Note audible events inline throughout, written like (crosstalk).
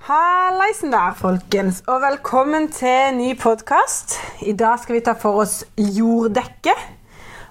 Hallaisen der, folkens, og velkommen til ny podkast. I dag skal vi ta for oss jorddekket.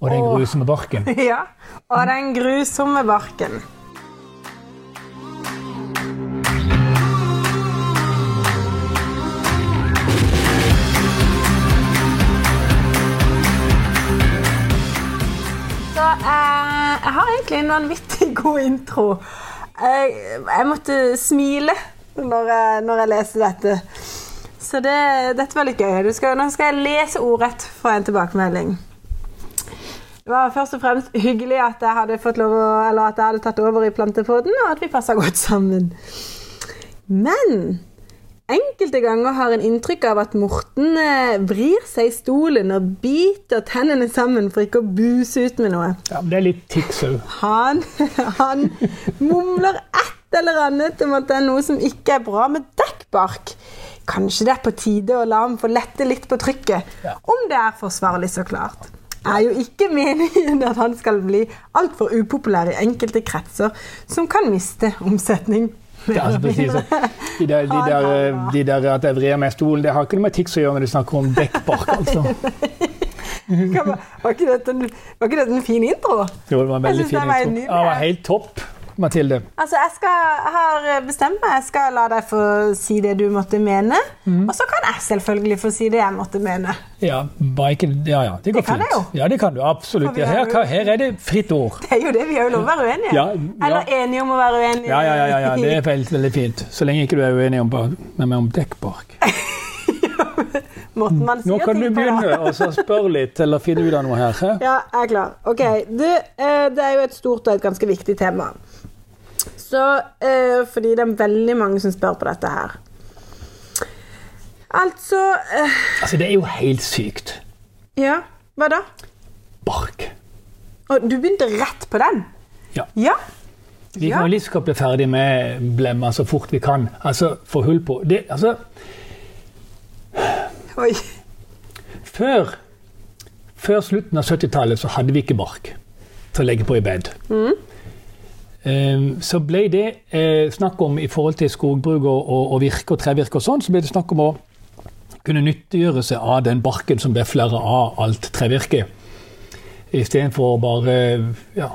Og den grusomme barken. (laughs) Ja, og den grusomme barken. Så eh, jeg har egentlig en vanvittig god intro. Jeg, jeg måtte smile når jeg, når jeg leser dette. Så det, dette var litt gøy. Du skal, nå skal jeg lese ordrett fra en tilbakemelding. Det var først og fremst hyggelig at jeg hadde, fått lov å, eller at jeg hadde tatt over i Plantepoden, og at vi passa godt sammen. Men enkelte ganger har en inntrykk av at Morten eh, vrir seg i stolen og biter tennene sammen for ikke å buse ut med noe. Ja, men det er litt tics òg. Han, (laughs) han mumler et eller annet om at det er noe som ikke er bra med dekkbark. Kanskje det er på tide å la ham få lette litt på trykket. Ja. Om det er forsvarlig, så klart. Er jo ikke meningen at han skal bli altfor upopulær i enkelte kretser som kan miste omsetning. Ja, altså, precis. De der, de, der, de der at jeg vrir meg i stolen, det har ikke noe med tics å gjøre når de snakker om dekkbark. altså. Var ikke dette, var ikke dette en fin intro? Jo, det var en veldig fin intro. det var helt topp, Mathilde. Altså, jeg, skal, jeg har bestemt meg. Jeg skal la deg få si det du måtte mene. Mm. Og så kan jeg selvfølgelig få si det jeg måtte mene. Ja, bare ikke, ja, ja, det går Det fint. jeg jo. Ja, det kan du absolutt. Er her, her er det fritt ord. Det er jo det. Vi har jo lov å være uenige. Ja. Eller enige om å være uenige. Ja, ja, ja, ja, ja. det er (laughs) veldig, veldig fint. Så lenge ikke du er uenig om, med meg om dekkbark. (laughs) Måten man sier Nå kan du ting på, begynne så spørre litt, eller finne ut av noe her. Ja, jeg er klar. Ok, du, eh, Det er jo et stort og et ganske viktig tema. Så, eh, Fordi det er veldig mange som spør på dette her. Altså eh, Altså, det er jo helt sykt. Ja, hva da? Bark. Og du begynte rett på den? Ja. Ja. Vi kan jo liksom bli ferdig med blemma så fort vi kan. Altså, få hull på. Det, altså, Oi. før, før slutten av 70-tallet så hadde vi ikke bark til å legge på i bed. Eh, Så ble det eh, snakk om i forhold til skogbruk og, og, og virke og trevirke og sånn, så ble det snakk om å kunne nyttiggjøre seg av den barken som ble flere av alt trevirke. Istedenfor bare ja,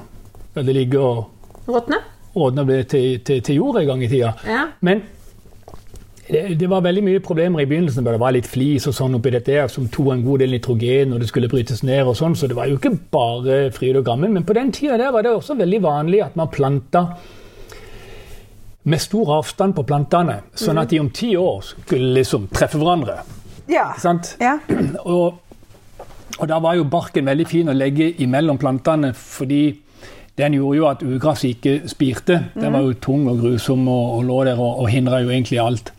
la det ligge og Råtne? råtne til, til, til jord en gang i tida. Ja. Men det, det var veldig mye problemer i begynnelsen. Det var litt flis og sånn oppi dette som tok en god del nitrogen når det skulle brytes ned. og sånn, Så det var jo ikke bare fryd og gammen. Men på den tida der var det også veldig vanlig at man planta med stor avstand på plantene, sånn at de om ti år skulle liksom treffe hverandre. Ja. sant? ja. Og, og da var jo barken veldig fin å legge imellom plantene, fordi den gjorde jo at ugraset ikke spirte. Den var jo tung og grusom og, og lå der og, og hindra jo egentlig alt.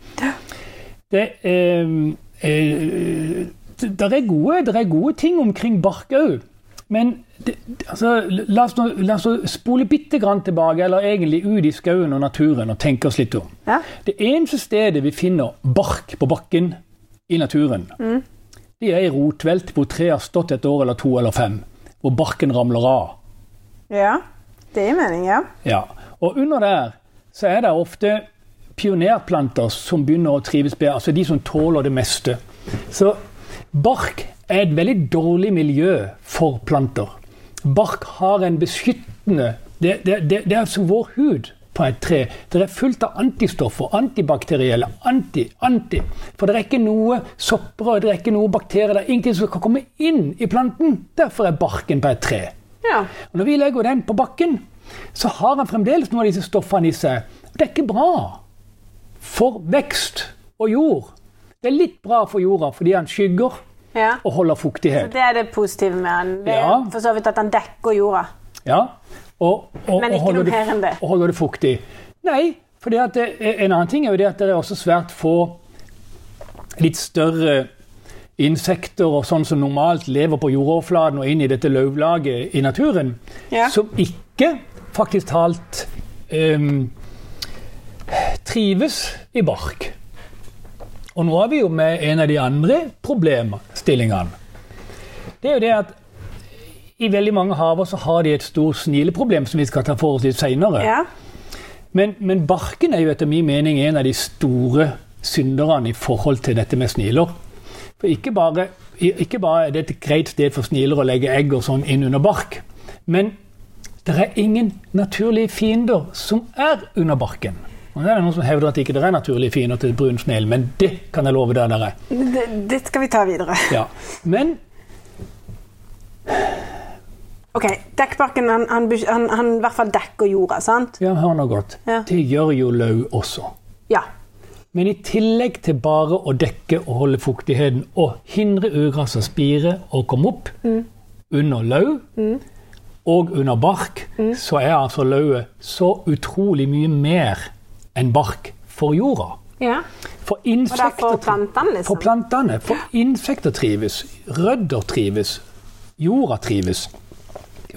Det, eh, eh, der er gode, der er gode ting omkring bark òg. Men det, altså, la, oss nå, la oss spole bitte grann tilbake, eller egentlig ut i skauen og naturen, og tenke oss litt om. ja. Det eneste stedet vi finner bark på bakken i naturen, det er i rotvelt hvor treet har stått et år eller to eller fem, hvor barken ramler av. Ja. Det gir mening, ja. Ja. Og under der så er det ofte pionerplanter som begynner å trives bedre, altså de som tåler det meste. Så bark er et veldig dårlig miljø for planter. Bark har en beskyttende Det, det, det, det er som vår hud på et tre. Det er fullt av antistoffer, antibakterielle, anti, anti. For det er ikke noe sopper det er ikke noe bakterier, det er ingenting som kan komme inn i planten. Derfor er barken på et tre. Ja. Og når vi legger den på bakken, så har han fremdeles noen av disse stoffene i seg. Det er ikke bra for vekst og jord. Det er litt bra for jorda fordi han skygger ja. og holder fuktighet. Så det er det positive med han. Det er Ja. for så vidt at han dekker jorda. Ja, og, og, Men ikke og holder noe det- mer enn det. Og holder det fuktig. Nei, for det det, en annen ting er jo det at det er også svært få litt større insekter og sånn som normalt lever på jordoverflaten og inn i dette løvlaget i naturen, Ja. som ikke faktisk talt um, trives i bark. Og nå er vi jo med en av de andre problemstillingene. Det er jo det at i veldig mange haver så har de et stort snileproblem som vi skal ta for oss litt seinere. Ja. Men, men barken er jo etter min mening en av de store synderne i forhold til dette med sniler. For ikke bare, ikke bare er det et greit sted for snilere å legge egg og sånn inn under bark, men det er ingen naturlige fiender som er under barken. Og det er noen som hevder at ikke det er naturlige fiender til brun snegl, men det kan jeg love deg der er. Det, det skal vi ta videre. Ja. Men Ok, Dekkbarken han, han, han, han i hvert fall dekker jorda, sant? ja, hør nå godt. Ja. Det gjør jo løv også. Ja. Men i tillegg til bare å dekke og holde fuktigheten og hindre ugras å spire og komme opp under lau og under bark, så er altså løvet så utrolig mye mer enn bark for jorda. ja. For er insekter, og plantene, liksom? for plantene. For insekter trives, rødder trives, jorda trives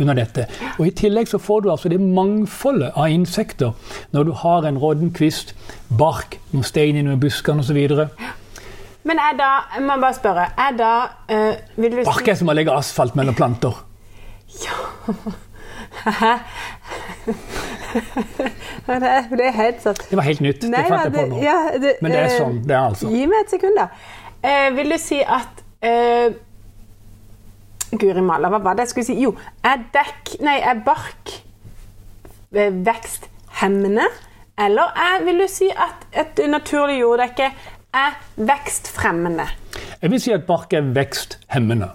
under dette. Og I tillegg så får du altså det mangfoldet av insekter når du har en rådden kvist, bark, noen stein i noen buskene osv. Men er da, jeg må bare spørre, er da øh, Vil du Bark er som å legge asfalt mellom planter. Ja, (laughs) det, det er helt sant. Det var helt nytt. Nei, det fant jeg på nå. ja, det- Men det er eh, sånn det er, altså. Gi meg et sekund, da. Eh, vil du si at eh, Guri malla, hva var det jeg skulle si? Jo, er dekk Nei, er bark eh, veksthemmende? Eller er, vil du si at et naturlig jorddekke er vekstfremmende? Jeg vil si at bark er veksthemmende.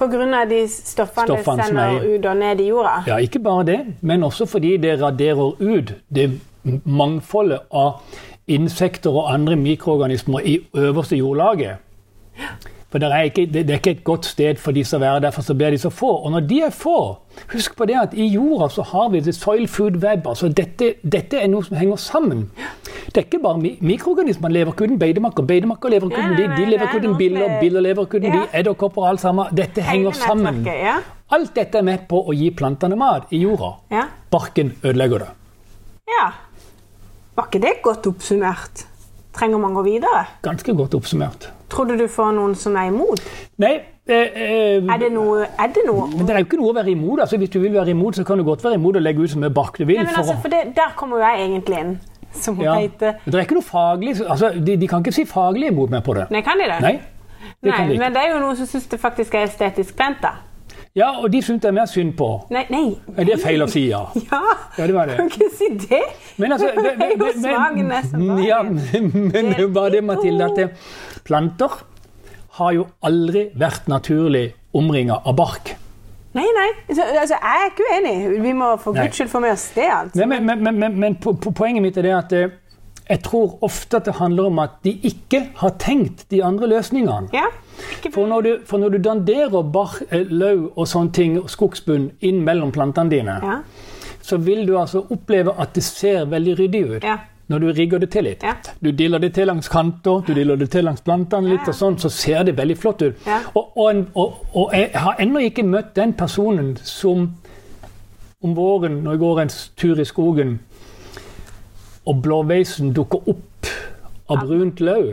Av de stoffene, Stoffene det som sender er- ut og ned i jorda? Ja, ikke bare det, men også fordi det raderer ut det mangfoldet av insekter og andre mikroorganismer i øverste jordlaget. For det er, ikke, det er ikke et godt sted for disse å være, derfor så blir de så få. Og når de er få, husk på det at i jorda så har vi the soil food web. altså Dette, dette er noe som henger sammen. Det er ikke bare mi mikroorganismer lever ikke uten beitemakker. Beitemakker lever ikke uten de, de nei, lever det ikke er uten noe biller, biller lever ikke Ja. de, edderkopper og alt sammen. Dette henger sammen. Ja. Alt dette er med på å gi plantene mat i jorda. ja. Barken ødelegger det. ja. Var ikke det godt oppsummert? Trenger man gå videre? Ganske godt oppsummert. Tror du du får noen som er imot? Nei, eh, eh, Er det noe, er det noe men det er jo ikke noe å være imot. Altså, hvis du vil være imot, så kan du godt være imot og legge ut så mye bark du vil. Nei, men altså, for det, Der kommer jo jeg egentlig inn, som ja. heter. Det er ikke noe faglig altså, de, de kan ikke si faglig imot meg på det. Nei, kan de det? Nei, det Nei, de men det er jo noen som syns det faktisk er estetisk pent, da. Ja, og de syntes det er mer synd på. Nei, nei. Er det feil å si, ja. (laughs) Ja, Ja, det var det. kan ikke si det. Men altså det var (laughs) (laughs) ja, det. men, men det er jo bare det, Mathilde, at planter har jo aldri vært naturlig omringa av bark. Nei, nei. Så, altså, jeg er ikke uenig. Vi må for guds skyld få med oss det. altså. Nei, men, men, men, men, men po- po- poenget mitt er det at eh, jeg tror ofte at det handler om at de ikke har tenkt de andre løsningene. Ja. For når du, for når du danderer bar, eh, løv og sånne ting, skogsbunn, inn mellom plantene dine, Ja. så vil du altså oppleve at det ser veldig ryddig ut. Ja. Når du rigger det til litt. Du diller det til langs kanter, du diller det til langs plantene litt, og sånn, så ser det veldig flott ut. Og, og, og, og jeg har ennå ikke møtt den personen som om våren, når jeg går en tur i skogen, og blåveisen dukker opp av brunt løv.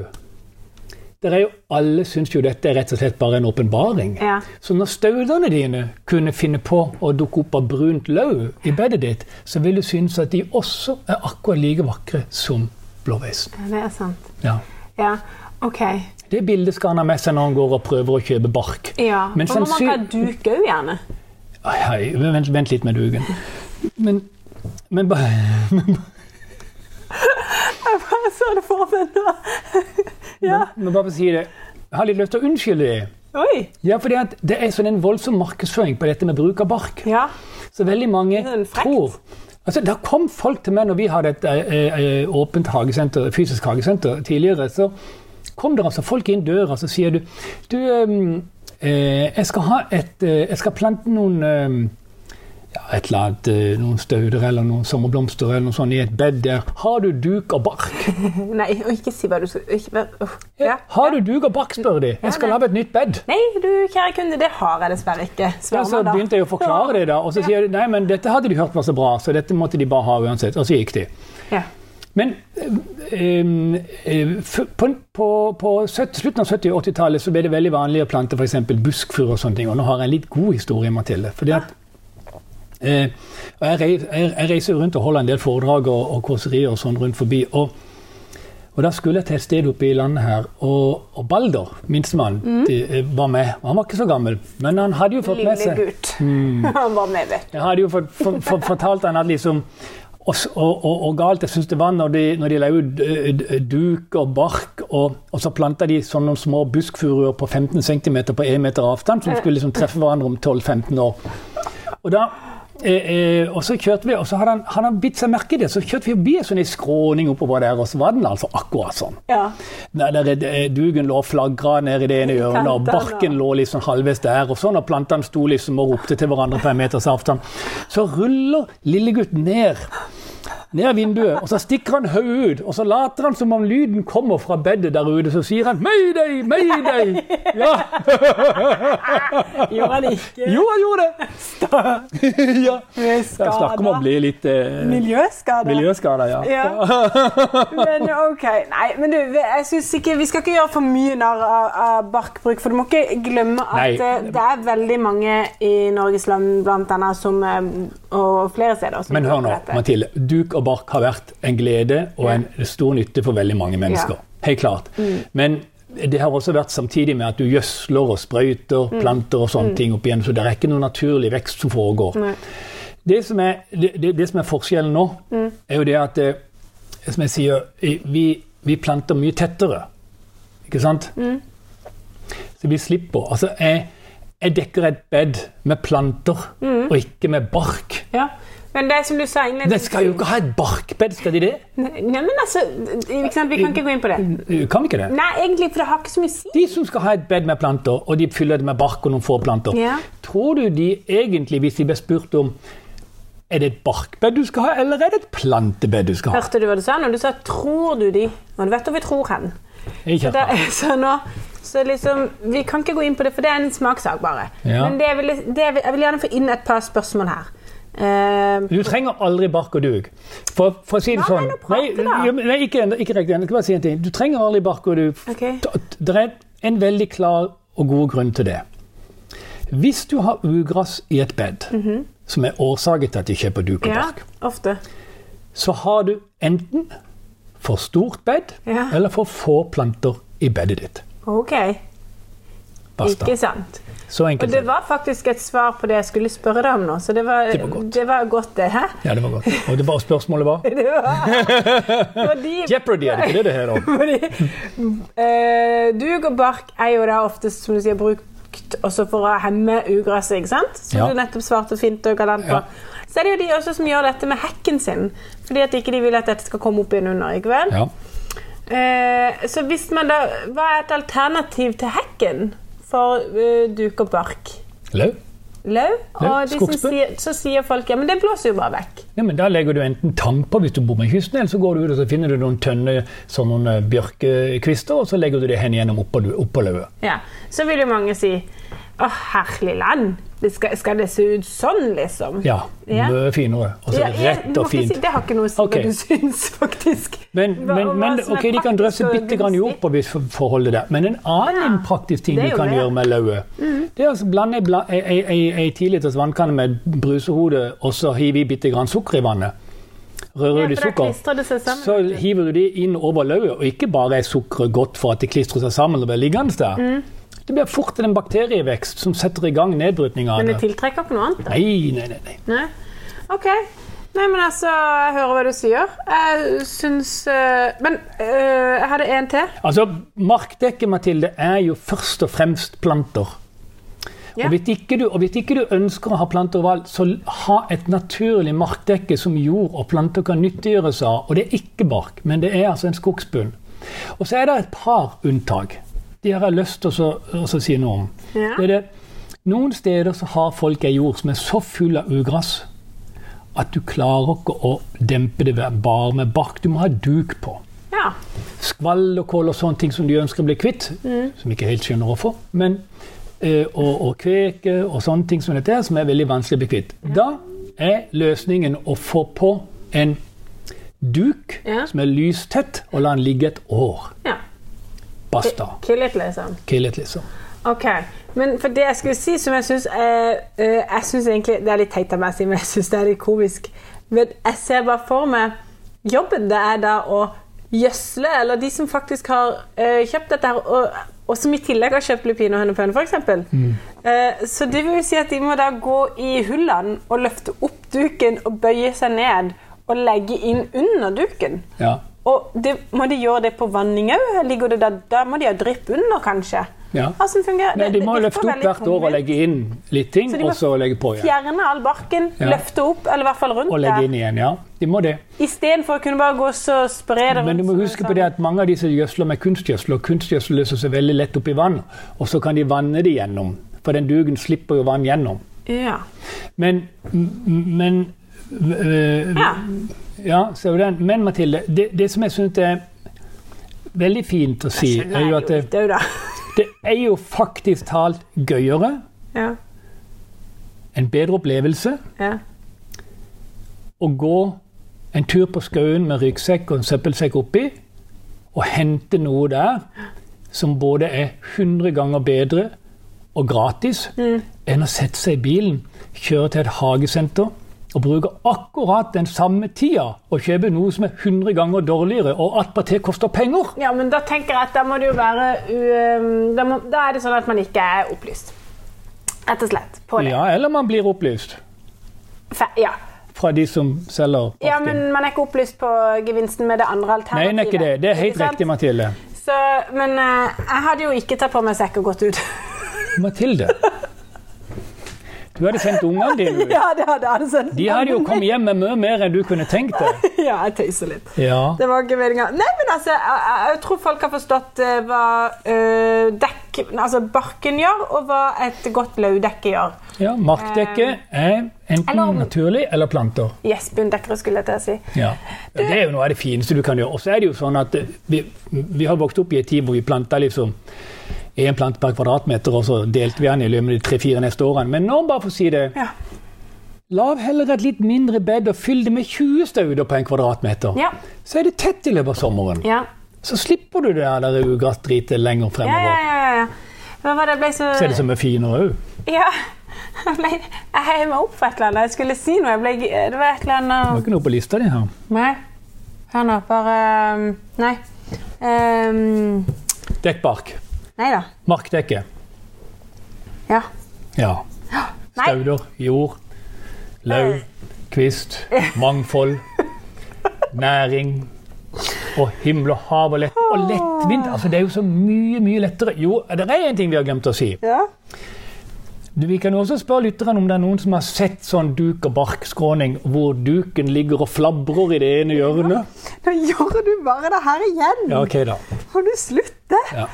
Er jo, alle syns jo dette er rett og slett bare en åpenbaring. Ja. Så når staudene dine kunne finne på å dukke opp av brunt løv i bedet ditt, så vil du synes at de også er akkurat like vakre som blåveisen. Ja, det er sant. Ja. Ja, OK. Det bildet skal han ha med seg når han går og prøver å kjøpe bark. Ja. Men Og man kan duke òg, gjerne. Ai, ai, vent, vent litt med duken. Men, men bare (laughs) Jeg bare så det for meg nå. (laughs) ja. Men bare for å si det, jeg har litt lyst til å unnskylde det. Oi. Ja, fordi Det er sånn en voldsom markedsføring på dette med bruk av bark. Ja. Så veldig mange tror altså, Da kom folk til meg når vi hadde et eh, eh, åpent hagesenter, fysisk hagesenter tidligere. Så kom det altså folk inn døra så sier du Du, eh, eh, jeg skal ha et eh, Jeg skal plante noen eh, ja, et eller annet, eh, noen stauder eller noen sommerblomster eller noe sånt i et bed der. Har du duk og bark? (laughs) Nei, og ikke si hva du skal ikke, uff. Ja. ja. Har du duk og bark, spør de. Jeg skal lage et nytt bed. Nei, du kjære kunde, det har jeg dessverre ikke. Ja, så man begynte jeg å forklare det, da, og så sier de nei, men dette hadde de hørt var så bra, så dette måtte de bare ha uansett. Og så gikk de. Ja. Men eh, på, på, på 70, slutten av 70- og 80-tallet så ble det veldig vanlig å plante f.eks. buskfuru og sånne ting. Og nå har jeg en litt god historie, Mathilde. fordi at Eh, jeg, jeg, reiser rundt og holder en del foredrag og, og kåserier og sånn rundt forbi. Og, og da skulle jeg til et sted oppe i landet her, og, og Balder, minstemann, de, eh, var med. Han var ikke så gammel, men han hadde jo fått med Lille gutt. (laughs) Mm, Han var med, vet du. Jeg hadde jo fått, for, for, fortalt han at liksom og, og, galt jeg syns det var når de, når de la ut duk og bark, og så planta de sånne små buskfuruer på 15 cm på 1 meter avstand, som skulle liksom treffe hverandre om 12-15 år. Og da eh, eh, og så kjørte vi, og så hadde han, hadde han bitt seg merke i det. Så kjørte vi forbi en sånn skråning oppover der, og så var den altså akkurat sånn. Ja. Der, der, eh, dugen lå flagra ned i det ene hjørnet, og barken lå liksom halvveis der. Og så når plantene sto liksom og ropte til hverandre på en meters avstand, så ruller lillegutten ned. Ned vinduet, og så stikker han hodet ut, og så later han som om lyden kommer fra bedet der ute. Så sier han 'Mayday, mayday'! (laughs) Ja. (laughs) Gjorde han ikke? Jo, han gjorde det! (laughs) ja. Skada. snakker om å bli litt eh, Miljøskada. miljøskada, ja. Ja. Men ok. Nei, men du, jeg synes ikke, vi skal ikke gjøre for mye narr av, av barkbruk, for du må ikke glemme at Nei. eh, det er veldig mange i Norges land blant annet som eh, Og flere steder. som Men hør nå. Mathilde. Duk og bark har vært en glede og en stor nytte for veldig mange mennesker. Helt klart. Mm. Men det har også vært samtidig med at du gjødsler og sprøyter Mm. planter og sånne ting opp igjen, så det er ikke noe naturlig vekst som foregår. Det som er, det, det, som er forskjellen nå, Mm. er jo det at eh, Som jeg sier, vi, vi planter mye tettere. Ikke sant? Mm. Så vi slipper. Altså, jeg, jeg dekker et bed med planter, Mm. og ikke med bark. Ja. Men det som du sa De innledningsvis skal jo ikke ha et barkbed, skal de det? Nei, men altså? Vi kan ikke gå inn på det. Kan vi ikke det? Nei, egentlig, for det har ikke så mye si. De som skal ha et bed med planter, og de fyller det med bark og noen få planter, Ja. tror du de egentlig, hvis de ble spurt om er det et barkbed du skal ha, eller er det et plantebed du skal ha? Hørte du hva du sa? Når du sa 'tror du de', og du vet hvor vi tror hen. Ikke Da, (laughs) så nå så liksom, Vi kan ikke gå inn på det, for det er en smakssak, bare. Ja. Men det jeg, vil, det jeg, vil, jeg vil gjerne få inn et par spørsmål her. Eh, Du trenger aldri bark og dug. For, for å si det Hva sånn nei, nei, ikke, ikke riktig. Jeg skal bare si en ting. Du trenger aldri bark og dug. Okay. Det er en veldig klar og god grunn til det. Hvis du har ugress i et bed, som er årsaken til at de kjøper duk og ja, bark, ofte. så har du enten for stort bed Ja. eller for få planter i bedet ditt. Ok, Basta. ikke sant. Og det var faktisk et svar på det jeg skulle spørre deg om nå, så det var, Det var godt. det var godt, det. Hæ? Ja, det var godt. Og det var spørsmålet var? (laughs) Det var fordi, Jeopardy, er det ikke det det heter? (laughs) fordi uh, Dug og bark er jo da oftest, som du sier, brukt også for å hemme ugresset, ikke sant? Som Ja. du nettopp svarte fint og galant på. Ja. Så er det jo de også som gjør dette med hekken sin, fordi at ikke de vil at dette skal komme opp innunder. ikke vel? Ja. Eh, så hvis man da, hva er et alternativ til hekken for uh, duk og bark? Løv? Løv? Og som sier, så sier folk ja, men det blåser jo bare vekk. Ja, men Da legger du enten tang på hvis du bor med kysten, eller så går du ut og så finner du noen tønner sånn noen eh, bjørkekvister, og så legger du det hen igjennom oppå, oppå løvet. Ja, Så vil jo mange si å herlig land, det skal, skal det se ut sånn, liksom? Ja, Ja. mye finere. Altså ja, Ja, rett og fint. Si, det har ikke noe å si okay. hva du syns, (laughs) faktisk. Men, men, men ok, de kan drøsse bitte grann i gunstig. på hvis for- forholdet der. Men en annen praktisk ting du kan det. Mm. gjøre med løvet, det er å blande ei tiliters vannkanne med brusehode, og så hive i bitte grann sukker i vannet. Rød Ja, i sukker. sammen. Så hiver du det inn over løvet, og ikke bare er sukkeret godt for at det klistrer seg sammen og blir liggende der. Mm. Det blir fort en bakterievekst som setter i gang nedbrytninga av Men det det. tiltrekker ikke noe annet? da? Nei, nei, nei. nei. Nei? Ok. Nei, men altså, jeg hører hva du sier. Jeg syns uh, Men uh, jeg hadde en til. Altså, markdekket, Mathilde, er jo først og fremst planter. Ja. Og, hvis du, og hvis ikke du ønsker å ha planter overalt, så ha et naturlig markdekke som jord og planter kan nyttiggjøre seg av. Og det er ikke bark, men det er altså en skogsbunn. Og så er det et par unntak. De har jeg lyst til å å si noe om. Ja. Det er det. Noen steder så har folk ei jord som er så full av ugress at du klarer ikke å dempe det bare med bark. Du må ha duk på Ja. Skvall og sånne ting som de ønsker å bli kvitt, som ikke helt skjønner hvorfor. Men, eh, og, og kveke og sånne ting som dette her, som er veldig vanskelig å bli kvitt. Da er løsningen å få på en duk Ja. som er lystett, og la den ligge et år. ja. Basta. Kill it, liksom. Kill it, liksom. Ok, men for det jeg skulle si som jeg syns øh, Jeg synes egentlig Det er litt teit av meg å si, men jeg syns det er litt komisk. Men jeg ser bare for meg jobben det er da å gjødsle, eller de som faktisk har øh, kjøpt dette her, og, og som i tillegg har kjøpt lupin og hønepønne, f.eks. Mm. Uh, så det vil si at de må da gå i hullene og løfte opp duken og bøye seg ned og legge inn under duken. Ja. Og det, må de gjøre det på vanning òg? Da må de ha drypp under, kanskje? Ja. Hvordan fungerer Nei, de må løfte opp hvert år og legge inn litt ting, Så og så legge på igjen. Fjerne all barken, Ja. løfte opp, eller i hvert fall rundt der. Og legge inn igjen, ja. De må det. Istedenfor å kunne bare gå så spre det rundt. Men du må huske på det at mange av disse gjødsler med kunstgjødsel, og kunstgjødsel løser seg veldig lett opp i vann, og så kan de vanne det gjennom. For den dugen slipper jo vann gjennom. Ja. Men, men øh, ja. Ja, ser du den. Men Mathilde, det, det som jeg syns er veldig fint å si, er jo at det, det er jo faktisk talt gøyere, Ja. en bedre opplevelse, Ja. å gå en tur på skauen med ryggsekk og en søppelsekk oppi, og hente noe der som både er 100 ganger bedre og gratis, enn å sette seg i bilen, kjøre til et hagesenter og bruke akkurat den samme tida og kjøpe noe som er 100 ganger dårligere, og attpåtil koster penger. ja, men da tenker jeg at da må det jo være da, må, da er det sånn at man ikke er opplyst. Rett og slett. På det. Ja, eller man blir opplyst Fe- ja. fra de som selger ja, men man er ikke opplyst på gevinsten med det andre Nei, alternativet. det er ikke det. Det er helt riktig, Mathilde. Så, men eh, jeg hadde jo ikke tatt på meg sekk og gått ut. Mathilde. (laughs) Du hadde sendt ungene dine ut. (laughs) ja, det hadde jeg sendt. De hadde jo kommet hjem med mye mer enn du kunne tenkt deg. (laughs) Ja, jeg tøyser litt. Ja. Det var ikke meninga. Nei, men altså, jeg, jeg, tror folk har forstått eh, hva eh, dekk, altså barken gjør, og hva et godt lauvdekke gjør. ja Markdekke er enten Eller naturlig eller planter. Yes, bunndekkere, skulle jeg til å si. Ja. Det er jo noe av det fineste du kan gjøre. Og så er det jo sånn at eh, vi, vi har vokst opp i en tid hvor vi planta liksom én plante per kvadratmeter, og så delte vi den i løpet av de tre-fire neste årene. Men nå, bare for å si det, Ja. lag heller et litt mindre bed og fyll det med 20 stauder på en kvadratmeter. Ja. Så er det tett i løpet av sommeren. Ja. Så slipper du det der ugressdritet lenger fremover. ja, ja, ja. Hva var det så Så er det som er finere òg. Ja. (laughs) Jeg, ble, jeg heiv meg opp for et eller annet. Jeg skulle si noe. Ble, det var et eller annet Det var ikke noe på lista di her. Nei. Hør nå. Bare um, Nei. Um, Dekkbark. Nei da. Markdekke. Ja. Ja. Stauder, jord, løv, kvist, mangfold, (laughs) næring. Og himmel og hav og, lett, og lettvint. Altså, det er jo så mye, mye lettere. Jo, det er en ting vi har glemt å si. Ja. Du, vi kan også spørre lytterne om det er noen som har sett sånn duk- og barkskråning hvor duken ligger og flabrer i det ene hjørnet. Nå gjør du bare det her igjen. Ja, ok da. Kan du slutte? Ja.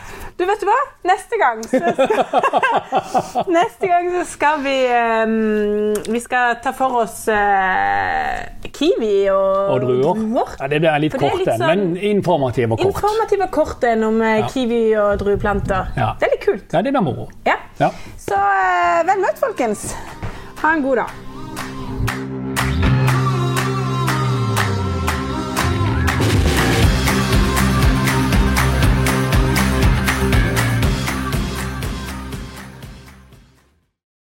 Du, vet du hva? Neste gang så skal, (laughs) Neste gang så skal vi um, Vi skal ta for oss uh, kiwi og, Og druer. Ja, det er litt For kort, litt sånn men informativ og kort. Informativ og kort enn om eh, Ja. kiwi og drueplanter. Ja. Det er litt kult. Ja, det blir moro. Ja. Ja. Så uh, vel møtt, folkens. Ha en god dag.